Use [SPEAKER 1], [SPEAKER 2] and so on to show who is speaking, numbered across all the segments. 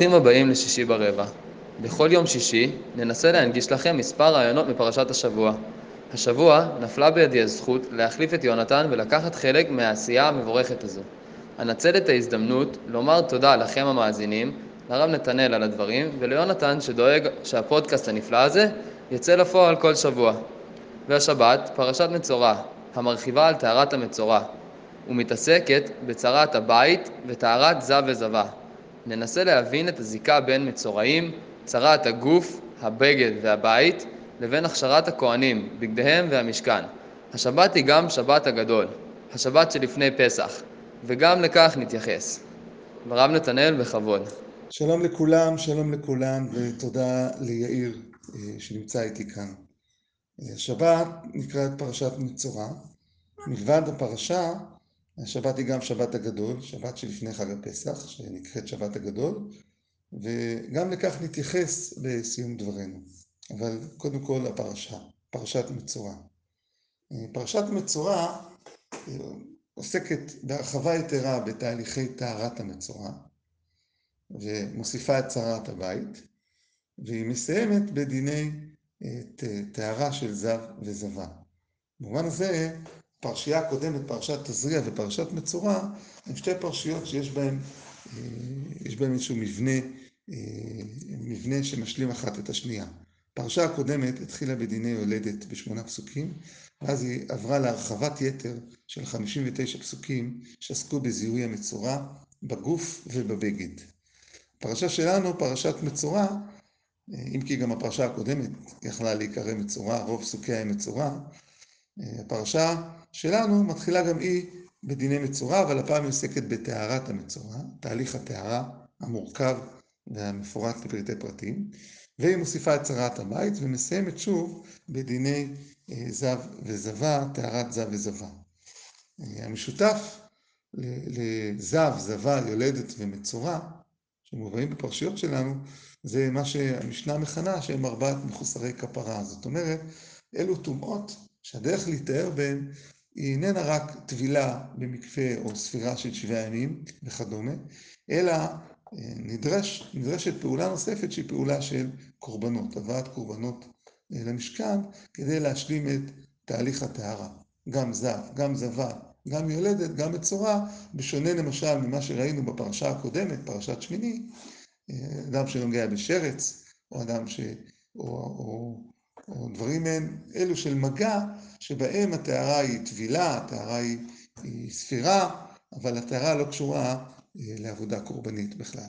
[SPEAKER 1] ברוכים הבאים לשישי ברבע. בכל יום שישי ננסה להנגיש לכם מספר רעיונות מפרשת השבוע. השבוע נפלה בידי הזכות להחליף את יונתן ולקחת חלק מהעשייה המבורכת הזו. אנצל את ההזדמנות לומר תודה לכם המאזינים, לרב נתנאל על הדברים, וליונתן שדואג שהפודקאסט הנפלא הזה יצא לפועל כל שבוע. והשבת, פרשת מצורע, המרחיבה על טהרת המצורע, ומתעסקת בצרת הבית וטהרת זב וזבה. ננסה להבין את הזיקה בין מצורעים, צרת הגוף, הבגד והבית, לבין הכשרת הכהנים, בגדיהם והמשכן. השבת היא גם שבת הגדול, השבת שלפני פסח, וגם לכך נתייחס. הרב נתנאל, בכבוד.
[SPEAKER 2] שלום לכולם, שלום לכולם, ותודה ליאיר אה, שנמצא איתי כאן. השבת נקראת פרשת מצורע. מלבד הפרשה, השבת היא גם שבת הגדול, שבת שלפני חג הפסח, שנקראת שבת הגדול, וגם לכך נתייחס בסיום דברינו. אבל קודם כל הפרשה, פרשת מצורע. פרשת מצורע אה, עוסקת בהרחבה יתרה בתהליכי טהרת המצורע, ומוסיפה את צרת הבית, והיא מסיימת בדיני אה, טהרה של זב וזבה. במובן הזה, הפרשייה הקודמת, פרשת תזריע ופרשת מצורע, הן שתי פרשיות שיש בהן, אה, יש בהן איזשהו מבנה, אה, מבנה שמשלים אחת את השנייה. הפרשה הקודמת התחילה בדיני יולדת בשמונה פסוקים, ואז היא עברה להרחבת יתר של 59 פסוקים שעסקו בזיהוי המצורע בגוף ובבגד. הפרשה שלנו, פרשת מצורע, אה, אם כי גם הפרשה הקודמת יכלה להיקרא מצורע, רוב פסוקיה הם מצורע, הפרשה שלנו מתחילה גם היא בדיני מצורע, אבל הפעם היא עוסקת בטהרת המצורע, תהליך הטהרה המורכב והמפורט לפרטי פרטים, והיא מוסיפה את צרת הבית ומסיימת שוב בדיני אה, זב וזבה, טהרת זב וזבה. אה, המשותף לזב, זבה, יולדת ומצורע, שמובאים בפרשיות שלנו, זה מה שהמשנה מכנה שהם ארבעת מחוסרי כפרה. זאת אומרת, אלו טומאות שהדרך להתאר בהן היא איננה רק טבילה במקווה או ספירה של שבעה ימים וכדומה, אלא אה, נדרש, נדרשת פעולה נוספת שהיא פעולה של קורבנות, הבאת קורבנות אה, למשכן כדי להשלים את תהליך הטהרה. גם זב, גם זבה, גם יולדת, גם מצורע, בשונה למשל ממה שראינו בפרשה הקודמת, פרשת שמיני, אה, אדם שנוגע בשרץ, או אדם ש... או, או או דברים מעין אלו של מגע, שבהם הטהרה היא טבילה, הטהרה היא ספירה, אבל הטהרה לא קשורה אה, לעבודה קורבנית בכלל,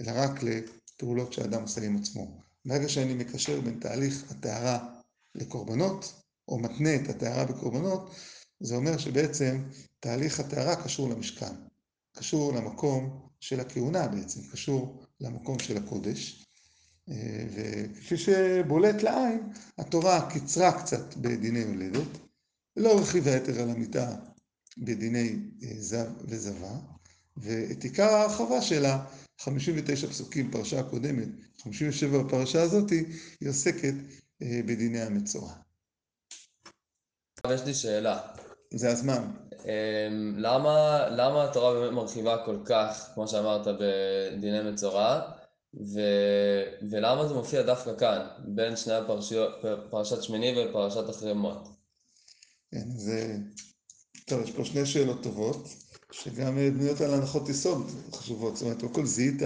[SPEAKER 2] אלא רק לפעולות שאדם עושה עם עצמו. ברגע שאני מקשר בין תהליך הטהרה לקורבנות, או מתנה את הטהרה בקורבנות, זה אומר שבעצם תהליך הטהרה קשור למשכן, קשור למקום של הכהונה בעצם, קשור למקום של הקודש, וכפי שבולט לעין, התורה קיצרה קצת בדיני יולדת, לא הרחיבה יתר על המיטה בדיני אה, זב וזבה, ואת עיקר ההרחבה שלה, 59 פסוקים פרשה הקודמת, 57 בפרשה הזאת, היא עוסקת אה, בדיני המצורע.
[SPEAKER 1] יש לי שאלה.
[SPEAKER 2] זה הזמן.
[SPEAKER 1] אמ, למה, למה התורה באמת מרחיבה כל כך, כמו שאמרת, בדיני מצורע? ו... ולמה זה מופיע דווקא כאן, בין שני הפרשיות, פרשת שמיני ופרשת אחרי מות?
[SPEAKER 2] כן, זה... טוב, יש פה שני שאלות טובות, שגם בנויות על הנחות יסוד חשובות. זאת אומרת, קודם כל זיהית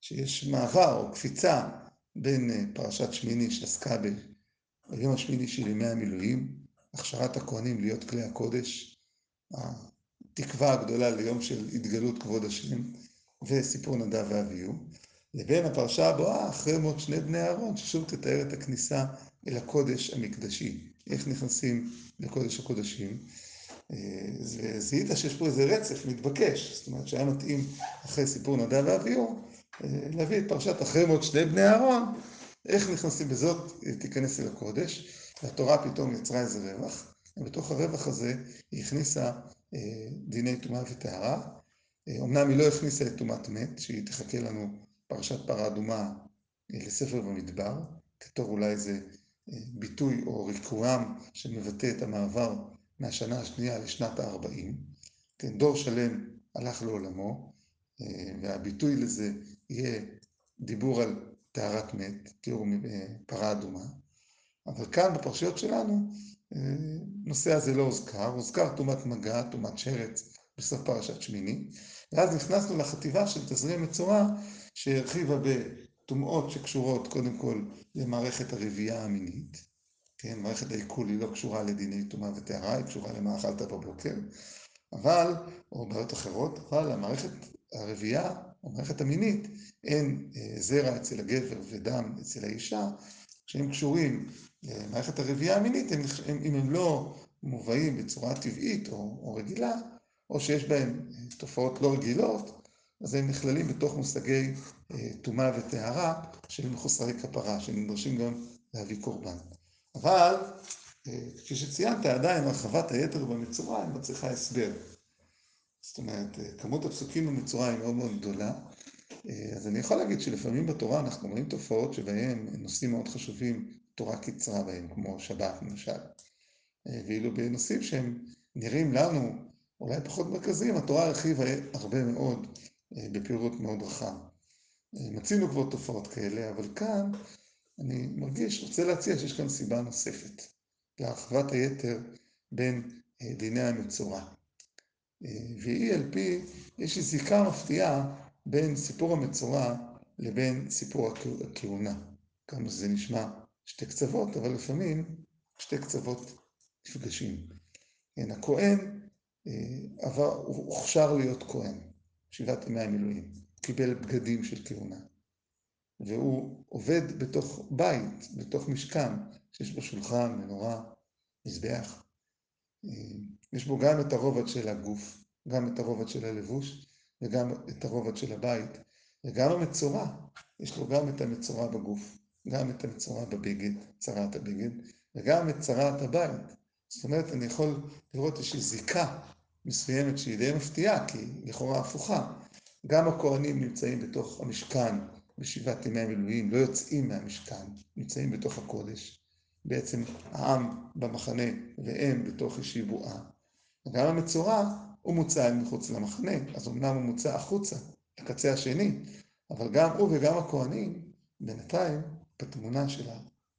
[SPEAKER 2] שיש מעבר או קפיצה בין אה, פרשת שמיני שעסקה ביום השמיני של ימי המילואים, הכשרת הכהנים להיות כלי הקודש, התקווה הגדולה ליום של התגלות כבוד השם, וסיפור נדב ואביהו. לבין הפרשה הבאה, אחרי מות שני בני אהרון, ששוב תתאר את הכניסה אל הקודש המקדשי. איך נכנסים לקודש הקודשים. וזיהית שיש פה איזה רצף מתבקש, זאת אומרת שהיה מתאים אחרי סיפור נדב ואביהו, להביא את פרשת אחרי מות שני בני אהרון, איך נכנסים בזאת, תיכנס אל הקודש, והתורה פתאום יצרה איזה רווח, ובתוך הרווח הזה היא הכניסה דיני טומאה וטהרה. אמנם היא לא הכניסה את טומאת מת, שהיא תחכה לנו פרשת פרה אדומה לספר במדבר, כתוב אולי איזה אה, ביטוי או ריקורם שמבטא את המעבר מהשנה השנייה לשנת ה-40. כן, דור שלם הלך לעולמו, אה, והביטוי לזה יהיה דיבור על טהרת מת, תיאור מפרה אדומה, אבל כאן בפרשיות שלנו נושא הזה לא הוזכר, הוזכר טומאת מגע, טומאת שרץ בסוף פרשת שמיני, ואז נכנסנו לחטיבה של תזרים מצורע שהרחיבה בטומאות שקשורות קודם כל למערכת הרבייה המינית, כן, מערכת העיכול היא לא קשורה לדיני טומאה וטהרה, היא קשורה למה אכלת בבוקר, אבל, או בעיות אחרות, אבל המערכת הרבייה, המערכת המינית, אין זרע אצל הגבר ודם אצל האישה, כשהם קשורים למערכת הרבייה המינית, הם, אם הם לא מובאים בצורה טבעית או, או רגילה, או שיש בהם תופעות לא רגילות, אז הם נכללים בתוך מושגי טומאה וטהרה של מחוסרי כפרה, שנדרשים גם להביא קורבן. אבל, כפי שציינת, עדיין הרחבת היתר במצורע מצריכה הסבר. זאת אומרת, כמות הפסוקים במצורע היא מאוד מאוד גדולה, אז אני יכול להגיד שלפעמים בתורה אנחנו רואים תופעות שבהן נושאים מאוד חשובים, תורה קיצרה בהם, כמו שבת למשל. ואילו בנושאים שהם נראים לנו אולי פחות מרכזיים, התורה הרחיבה הרבה מאוד, בפירוט מאוד רחב. מצינו כבר תופעות כאלה, אבל כאן אני מרגיש, רוצה להציע שיש כאן סיבה נוספת להרחבת היתר בין דיני המצורע. והיא על פי, יש לי זיקה מפתיעה בין סיפור המצורע לבין סיפור הכהונה. כמה שזה נשמע שתי קצוות, אבל לפעמים שתי קצוות נפגשים. כן, הכהן עבר, הוא הוכשר להיות כהן, שבעת ימי המילואים, קיבל בגדים של כהונה. והוא עובד בתוך בית, בתוך משכן, שיש בו שולחן, מנורה, מזבח. יש בו גם את הרובד של הגוף, גם את הרובד של הלבוש, וגם את הרובד של הבית, וגם המצורע, יש לו גם את המצורע בגוף, גם את המצורע בבגד, צרת הבגד, וגם את צרת הבית. זאת אומרת, אני יכול לראות איזושהי זיקה מסוימת שהיא די מפתיעה, כי היא לכאורה הפוכה. גם הכהנים נמצאים בתוך המשכן בשבעת ימי המילואים, לא יוצאים מהמשכן, נמצאים בתוך הקודש. בעצם העם במחנה והם בתוך איזושהי בועה. וגם המצורע הוא מוצא מחוץ למחנה, אז אמנם הוא מוצא החוצה, לקצה השני, אבל גם הוא וגם הכהנים, בינתיים, בתמונה של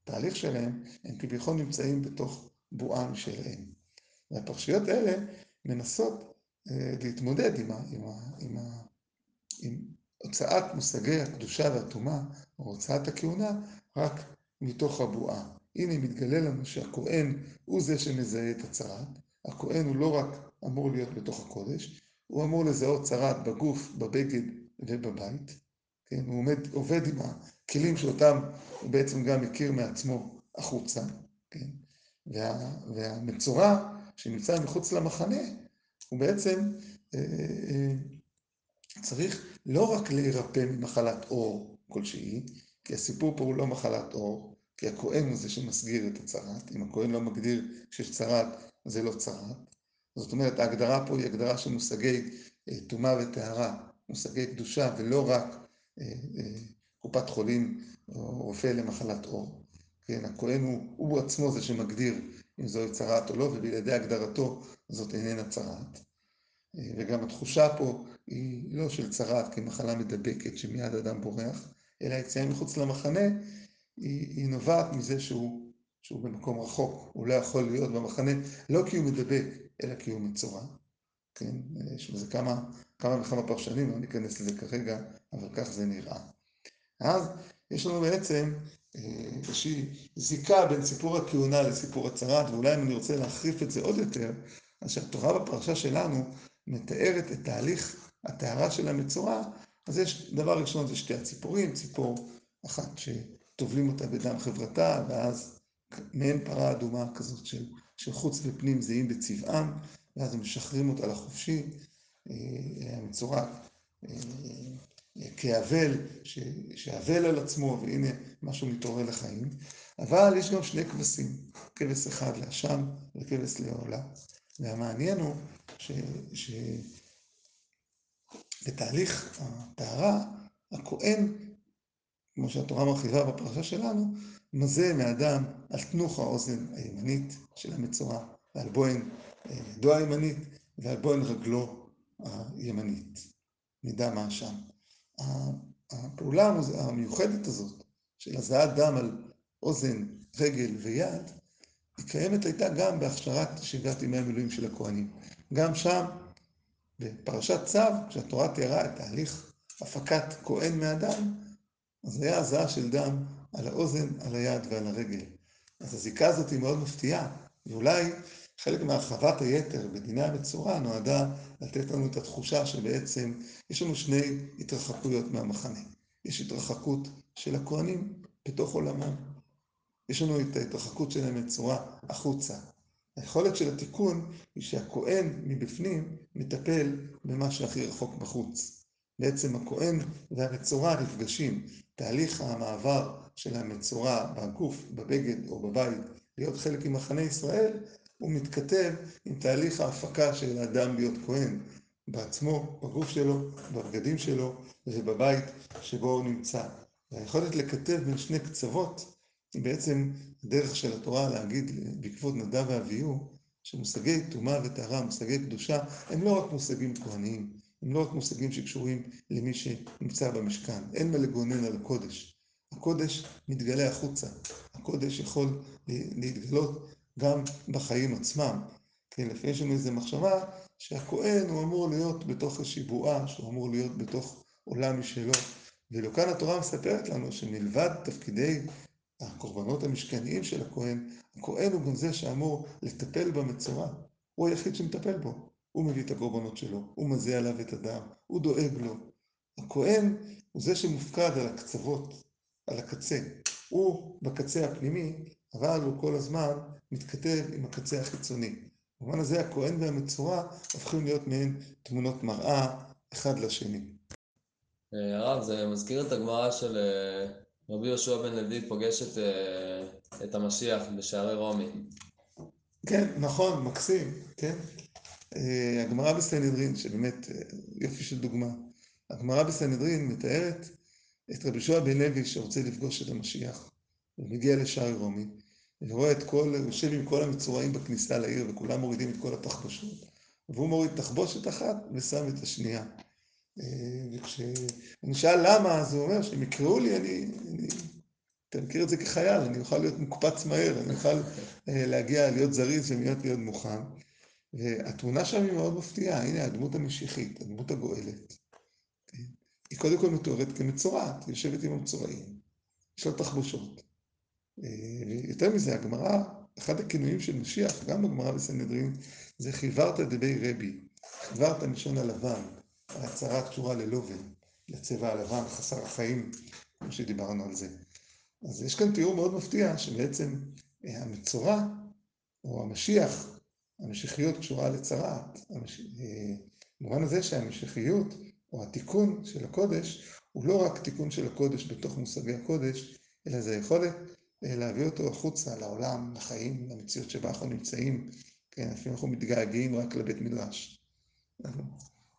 [SPEAKER 2] התהליך שלהם, הם כביכול נמצאים בתוך בועה משלהם. והפרשיות האלה מנסות להתמודד עם, עם, עם, עם הוצאת מושגי הקדושה והטומאה, או הוצאת הכהונה, רק מתוך הבועה. הנה מתגלה לנו שהכהן הוא זה שמזהה את הצרת, הכהן הוא לא רק אמור להיות בתוך הקודש, הוא אמור לזהות צרת בגוף, בבגד ובבית, כן? הוא עומד, עובד עם הכלים שאותם הוא בעצם גם מכיר מעצמו החוצה, כן? וה, והמצורע שנמצא מחוץ למחנה, הוא בעצם אה, אה, צריך לא רק להירפא ממחלת עור כלשהי, כי הסיפור פה הוא לא מחלת עור, כי הכהן הוא זה שמסגיר את הצרת, אם הכהן לא מגדיר שיש צרת, זה לא צרת. זאת אומרת, ההגדרה פה היא הגדרה של מושגי טומאה וטהרה, מושגי קדושה, ולא רק קופת חולים או רופא למחלת עור. כן, הכהן הוא, הוא עצמו זה שמגדיר אם זוהי צרת או לא, ובלעדי הגדרתו זאת איננה צרת. וגם התחושה פה היא לא של צרת כמחלה מדבקת שמיד אדם בורח, אלא היציאה מחוץ למחנה היא, היא נובעת מזה שהוא, שהוא במקום רחוק, הוא לא יכול להיות במחנה, לא כי הוא מדבק, אלא כי הוא מצורע. כן, יש בזה כמה, כמה וכמה פרשנים, לא ניכנס לזה כרגע, אבל כך זה נראה. אז יש לנו בעצם איזושהי זיקה בין סיפור הכהונה לסיפור הצרת, ואולי אם אני רוצה להחריף את זה עוד יותר, אז שהתורה בפרשה שלנו מתארת את תהליך הטהרה של המצורע, אז יש דבר ראשון זה שתי הציפורים, ציפור אחת שטובלים אותה בדם חברתה, ואז מעין פרה אדומה כזאת של, של חוץ ופנים זהים בצבעם, ואז הם משחררים אותה לחופשי, המצורע כאבל, שאבל על עצמו, והנה משהו מתעורר לחיים, אבל יש גם שני כבשים, כבש אחד לאשם וכבש לעולה. והמעניין הוא שבתהליך הטהרה, הכהן, כמו שהתורה מרחיבה בפרשה שלנו, מזה מאדם על תנוך האוזן הימנית של המצורע, ועל בוהן ידו הימנית, ועל בוהן רגלו הימנית, מדם האשם. הפעולה המיוחדת הזאת של הזעת דם על אוזן, רגל ויד, היא קיימת הייתה גם בהכשרת שבעת ימי המילואים של הכהנים. גם שם, בפרשת צו, כשהתורה תיארה את תהליך הפקת כהן מהדם, אז היה הזעה של דם על האוזן, על היד ועל הרגל. אז הזיקה הזאת היא מאוד מפתיעה, ואולי חלק מהרחבת היתר בדיני המצורע נועדה לתת לנו את התחושה שבעצם יש לנו שני התרחקויות מהמחנה. יש התרחקות של הכהנים בתוך עולמם. יש לנו את ההתרחקות שלהם בצורה החוצה. היכולת של התיקון היא שהכהן מבפנים מטפל במה שהכי רחוק בחוץ. בעצם הכהן והמצורע נפגשים. תהליך המעבר של המצורע בגוף, בבגד או בבית, להיות חלק ממחנה ישראל, הוא מתכתב עם תהליך ההפקה של האדם להיות כהן, בעצמו, בגוף שלו, בבגדים שלו ובבית שבו הוא נמצא. והיכולת לקטב בין שני קצוות היא בעצם דרך של התורה להגיד בעקבות נדב ואביהו, שמושגי טומאה וטהרה, מושגי קדושה, הם לא רק מושגים כהניים, הם לא רק מושגים שקשורים למי שנמצא במשכן, אין מה לגונן על הקודש. הקודש מתגלה החוצה, הקודש יכול להתגלות גם בחיים עצמם. כן, לפעמים יש לנו איזו מחשבה שהכהן הוא אמור להיות בתוך איזושהי בועה, שהוא אמור להיות בתוך עולם משלו. ואילו כאן התורה מספרת לנו שמלבד תפקידי הקורבנות המשכניים של הכהן, הכהן הוא גם זה שאמור לטפל במצורע. הוא היחיד שמטפל בו. הוא מביא את הקורבנות שלו, הוא מזיע עליו את הדם, הוא דואג לו. הכהן הוא זה שמופקד על הקצוות, על הקצה. הוא בקצה הפנימי, אבל הוא כל הזמן מתכתב עם הקצה החיצוני. במובן הזה הכהן והמצורע הופכים להיות מעין תמונות מראה אחד לשני.
[SPEAKER 1] אה, הרב, זה מזכיר את הגמרא של אה, רבי יהושע בן לוי פוגש את, אה, את המשיח בשערי רומי.
[SPEAKER 2] כן, נכון, מקסים, כן. הגמרא בסנהדרין, שבאמת יופי של דוגמה. הגמרא בסנהדרין מתארת את רבי יהושע בן לוי שרוצה לפגוש את המשיח. הוא מגיע לשערי רומי, ורואה את כל, הוא יושב עם כל המצורעים בכניסה לעיר, וכולם מורידים את כל התחבושות. והוא מוריד תחבושת אחת ושם את השנייה. וכשהוא נשאל למה, אז הוא אומר שהם יקראו לי, אני, אני, אתה מכיר את זה כחייל, אני אוכל להיות מוקפץ מהר, אני אוכל להגיע, להיות זריז ומיד להיות מוכן. והתמונה שם היא מאוד מפתיעה, הנה הדמות המשיחית, הדמות הגואלת. היא קודם כל מתוארת כמצורעת, היא יושבת עם המצורעים, יש לה תחבושות. יותר מזה, הגמרא, אחד הכינויים של משיח, גם בגמרא בסנהדרין, זה חיוורת דבי רבי, חיוורת מלשון הלבן, ההצהרה קשורה ללובן, לצבע הלבן, חסר החיים, כמו שדיברנו על זה. אז יש כאן תיאור מאוד מפתיע, שבעצם המצורע, או המשיח, המשיחיות קשורה לצרעת. המש... במובן הזה שהמשיחיות, או התיקון של הקודש, הוא לא רק תיקון של הקודש בתוך מושגי הקודש, אלא זה יכולת להביא אותו החוצה, לעולם, לחיים, למציאות שבה אנחנו נמצאים. כן, לפעמים אנחנו מתגעגעים רק לבית מדרש.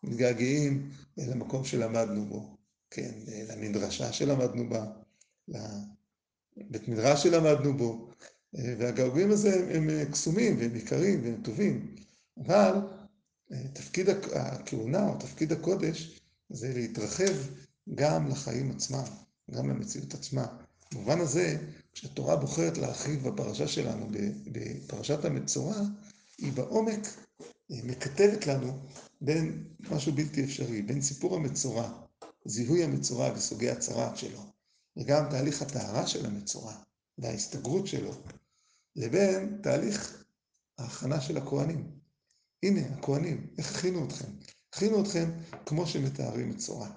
[SPEAKER 2] מתגעגעים למקום שלמדנו בו, כן, למדרשה שלמדנו בה, לבית מדרש שלמדנו בו, והגעגועים הזה הם קסומים והם יקרים והם טובים, אבל תפקיד הכהונה או תפקיד הקודש זה להתרחב גם לחיים עצמם, גם למציאות עצמה. במובן הזה, כשהתורה בוחרת להרחיב בפרשה שלנו, בפרשת המצורע, היא בעומק מקטבת לנו בין משהו בלתי אפשרי, בין סיפור המצורע, זיהוי המצורע וסוגי הצרעת שלו, וגם תהליך הטהרה של המצורע וההסתגרות שלו, לבין תהליך ההכנה של הכהנים. הנה, הכהנים, איך הכינו אתכם? הכינו אתכם כמו שמתארים מצורע.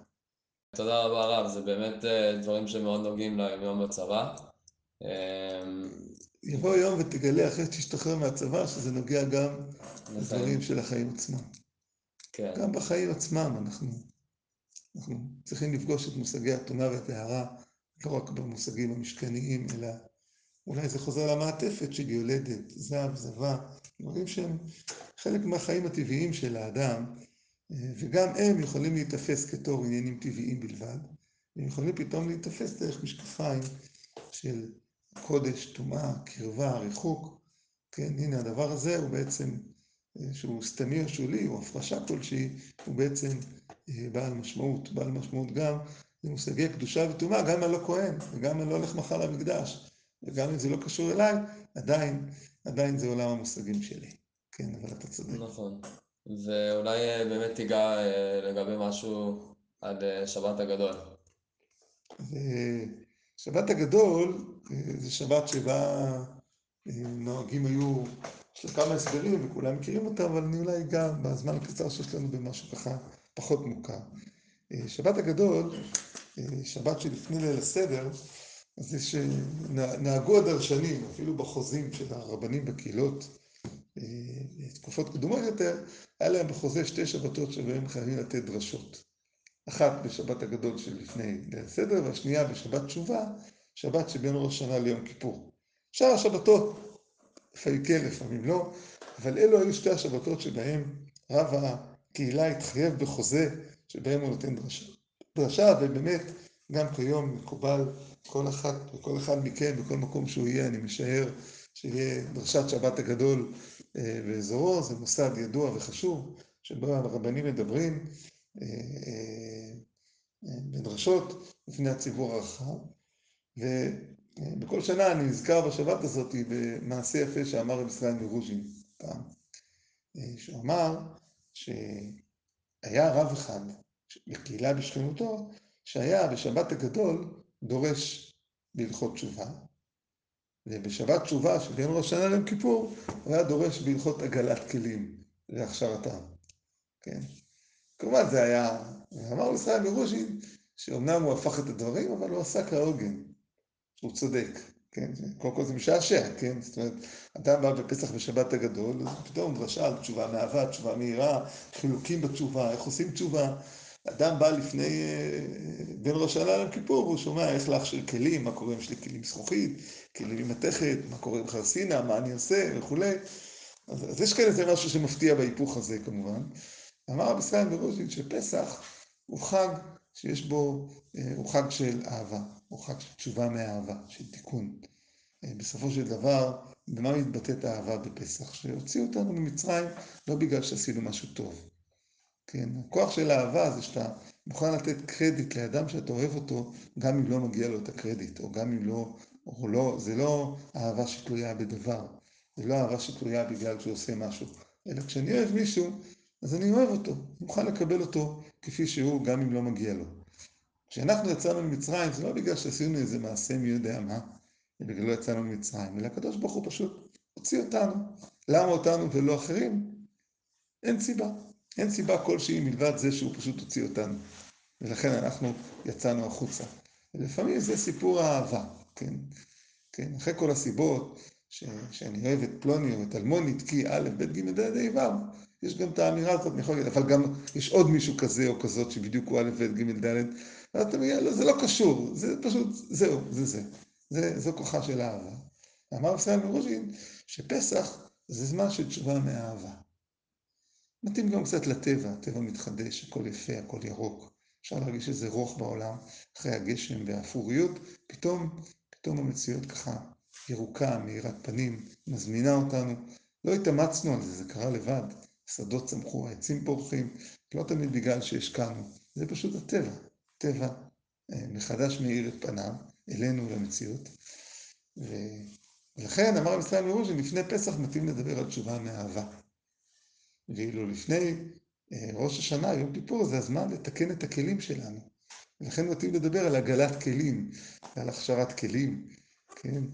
[SPEAKER 1] תודה רבה רב, זה באמת דברים שמאוד נוגעים ליום בצבא.
[SPEAKER 2] יבוא יום ותגלה אחרי שתשתחרר מהצבא שזה נוגע גם לדברים של החיים עצמם. כן. גם בחיים עצמם אנחנו, אנחנו צריכים לפגוש את מושגי הטומאה והטהרה, לא רק במושגים המשכניים, אלא אולי זה חוזר למעטפת של יולדת, זב, זבה, דברים שהם חלק מהחיים הטבעיים של האדם, וגם הם יכולים להיתפס כתור עניינים טבעיים בלבד, הם יכולים פתאום להיתפס דרך משקפיים של קודש, טומאה, קרבה, ריחוק. כן, הנה הדבר הזה הוא בעצם, שהוא סתמי או שולי, או הפרשה כלשהי, הוא בעצם בעל משמעות, בעל משמעות גם זה מושגי קדושה וטומאה, גם אם אני לא כהן, וגם אם אני לא הולך מחר למקדש, וגם אם זה לא קשור אליי, עדיין, עדיין זה עולם המושגים שלי. כן, אבל אתה צודק.
[SPEAKER 1] נכון. ואולי אה, באמת תיגע אה, לגבי משהו עד אה, שבת הגדול.
[SPEAKER 2] שבת הגדול זה שבת שבה נוהגים היו, יש לה כמה הסברים וכולם מכירים אותה, אבל אני אולי אגע בזמן הקצר שיש לנו במשהו ככה פחות מוכר. שבת הגדול, שבת שלפני ליל הסדר, אז יש, נהגו הדרשנים, אפילו בחוזים של הרבנים בקהילות, בתקופות קדומות יותר, היה להם בחוזה שתי שבתות שבהם חייבים לתת דרשות. אחת בשבת הגדול שלפני ליל הסדר, והשנייה בשבת תשובה, שבת שבין ראש השנה ליום כיפור. שאר השבתות, לפעמים כן, לפעמים לא, אבל אלו היו שתי השבתות שבהם רב הקהילה התחייב בחוזה שבהם הוא נותן דרשה. דרשה, ובאמת, גם כיום מקובל כל אחת וכל אחד מכם, בכל מקום שהוא יהיה, אני משער שיהיה דרשת שבת הגדול באזורו, זה מוסד ידוע וחשוב, שבו הרבנים מדברים בדרשות לפני הציבור הרחב. ובכל שנה אני נזכר בשבת הזאת במעשה יפה שאמר רב ישראל מרוז'ין פעם, שהוא אמר שהיה רב אחד בקהילה בשכנותו, שהיה בשבת הגדול דורש בהלכות תשובה, ובשבת תשובה שבין ראש השנה ליום כיפור, הוא היה דורש בהלכות עגלת כלים להכשרתם, כן? כמובן זה היה, אמר ישראל מרוז'ין, שאומנם הוא הפך את הדברים, אבל הוא עשה כהוגן, הוא צודק, כן? קודם כל זה משעשע, כן? זאת אומרת, אדם בא בפסח בשבת הגדול, אז פתאום דרשה על תשובה מאהבה, תשובה מהירה, חילוקים בתשובה, איך עושים תשובה. אדם בא לפני, בין ראש השנה ליום כיפור, והוא שומע איך להכשיר כלים, מה קורה אם יש לי כלים זכוכית, כלים עם מתכת, מה קורה עם חרסינה, מה אני עושה וכולי. אז, אז יש כאן איזה משהו שמפתיע בהיפוך הזה כמובן. אמר רבי ישראל מרוז'ין שפסח הוא חג שיש בו, הוא חג של אהבה, הוא חג של תשובה מהאהבה, של תיקון. בסופו של דבר, במה מתבטאת האהבה בפסח? שהוציאו אותנו ממצרים לא בגלל שעשינו משהו טוב. כן, הכוח של האהבה זה שאתה מוכן לתת קרדיט לאדם שאתה אוהב אותו, גם אם לא מגיע לו את הקרדיט, או גם אם לא, או לא, זה לא אהבה שתלויה בדבר, זה לא אהבה שתלויה בגלל שהוא עושה משהו, אלא כשאני אוהב מישהו, אז אני אוהב אותו, מוכן לקבל אותו כפי שהוא, גם אם לא מגיע לו. כשאנחנו יצאנו ממצרים, זה לא בגלל שעשינו איזה מעשה מי יודע מה, בגלל לא יצאנו ממצרים, אלא הקדוש ברוך הוא פשוט הוציא אותנו. למה אותנו ולא אחרים? אין סיבה. אין סיבה כלשהי מלבד זה שהוא פשוט הוציא אותנו. ולכן אנחנו יצאנו החוצה. ולפעמים זה סיפור האהבה, כן? כן? אחרי כל הסיבות ש... שאני אוהב את פלוני או את אלמונית, כי א', ב', ג', ד', ה', ו', יש גם את האמירה הזאת, אני יכול להגיד, אבל גם יש עוד מישהו כזה או כזאת שבדיוק הוא א', ב', ג', ד', ואתה אומר, לא, זה לא קשור, זה פשוט, זהו, זה זה. זה זו כוחה של אהבה. אמר ישראל מרוז'ין שפסח זה זמן של תשובה מאהבה. מתאים גם קצת לטבע, הטבע מתחדש, הכל יפה, הכל ירוק. אפשר להרגיש איזה רוך בעולם, אחרי הגשם והאפוריות, פתאום, פתאום המציאות ככה ירוקה, מאירת פנים, מזמינה אותנו. לא התאמצנו על זה, זה קרה לבד. שדות צמחו, העצים פורחים, לא תמיד בגלל שהשקענו, זה פשוט הטבע. טבע מחדש מאיר את פניו, אלינו למציאות. ולכן אמר המשרד מרוז'ין, לפני פסח מתאים לדבר על תשובה מאהבה. ואילו לפני ראש השנה, יום כיפור, זה הזמן לתקן את הכלים שלנו. ולכן מתאים לדבר על עגלת כלים, ועל הכשרת כלים, כן?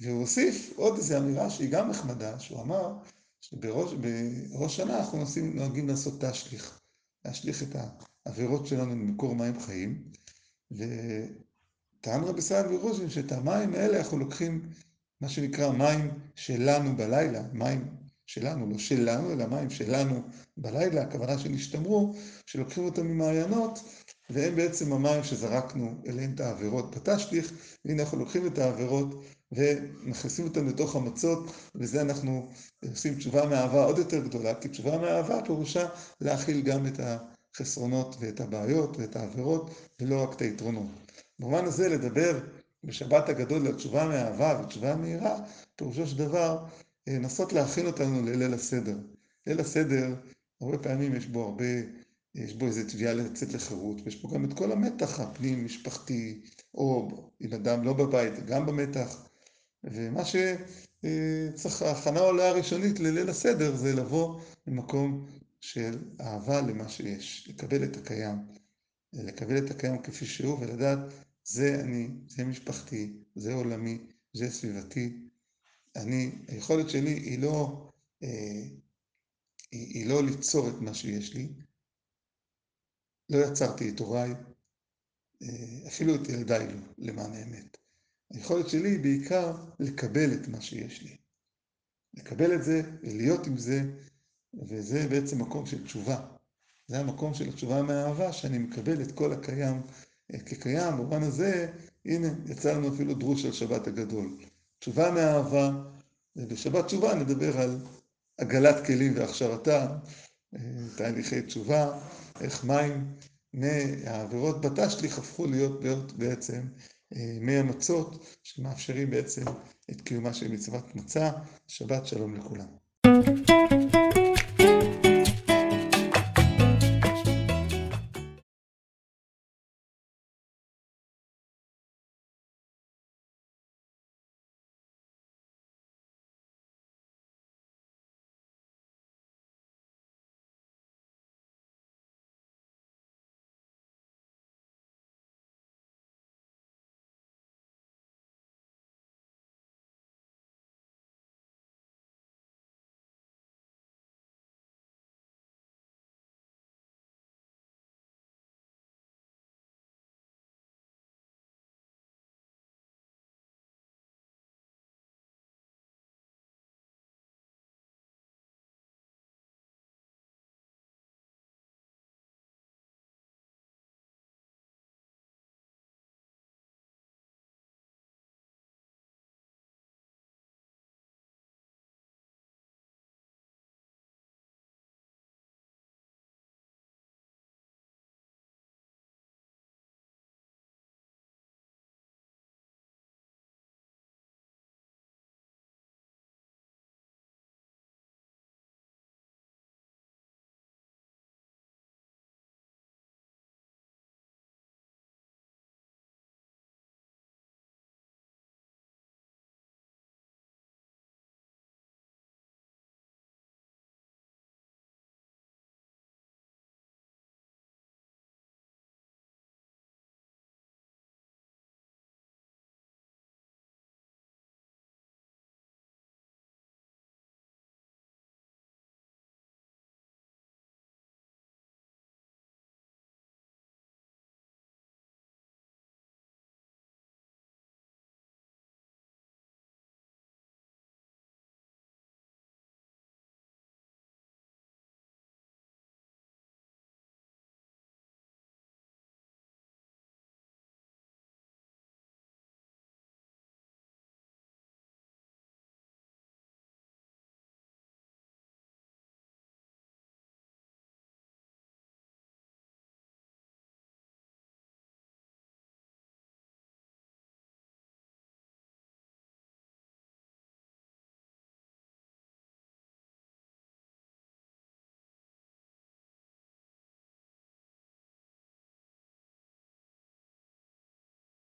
[SPEAKER 2] והוא הוסיף עוד איזו אמירה שהיא גם נחמדה, שהוא אמר שבראש שנה אנחנו נוסעים, נוהגים לעשות תשליך, להשליך את העבירות שלנו ממקור מים חיים, וטען רבי סעד ורוז'ין שאת המים האלה אנחנו לוקחים מה שנקרא מים שלנו בלילה, מים שלנו, לא שלנו, אלא מים שלנו בלילה, הכוונה שנשתמרו, שלוקחים אותם ממעיינות, והם בעצם המים שזרקנו אליהם את העבירות בתשליך, והנה אנחנו לוקחים את העבירות ומכניסים אותם לתוך המצות, ובזה אנחנו עושים תשובה מאהבה עוד יותר גדולה, כי תשובה מאהבה פירושה להכיל גם את החסרונות ואת הבעיות ואת העבירות, ולא רק את היתרונות. במובן הזה לדבר בשבת הגדול על תשובה מאהבה ותשובה מהירה, פירושו של דבר לנסות להכין אותנו לליל הסדר. ליל הסדר, הרבה פעמים יש בו הרבה יש בו איזו תביעה לצאת לחירות, ויש פה גם את כל המתח הפנים משפחתי, או אם אדם לא בבית, גם במתח. ומה שצריך, ההכנה עולה הראשונית לליל הסדר זה לבוא ממקום של אהבה למה שיש, לקבל את הקיים, לקבל את הקיים כפי שהוא ולדעת זה אני, זה משפחתי, זה עולמי, זה סביבתי. אני, היכולת שלי היא לא, אה, היא, היא לא ליצור את מה שיש לי, לא יצרתי את הוריי, אה, אפילו את ילדיי לא, למען האמת. היכולת שלי היא בעיקר לקבל את מה שיש לי. לקבל את זה ולהיות עם זה, וזה בעצם מקום של תשובה. זה המקום של התשובה מהאהבה, שאני מקבל את כל הקיים אה, כקיים. במובן הזה, הנה, יצא לנו אפילו דרוש על שבת הגדול. תשובה מהאהבה, ובשבת תשובה נדבר על עגלת כלים והכשרתה, תהליכי תשובה, איך מים מהעבירות בתשליך הפכו להיות בעצם אה, מי המצות שמאפשרים בעצם את קיומה של מצוות מצה. שבת שלום לכולם.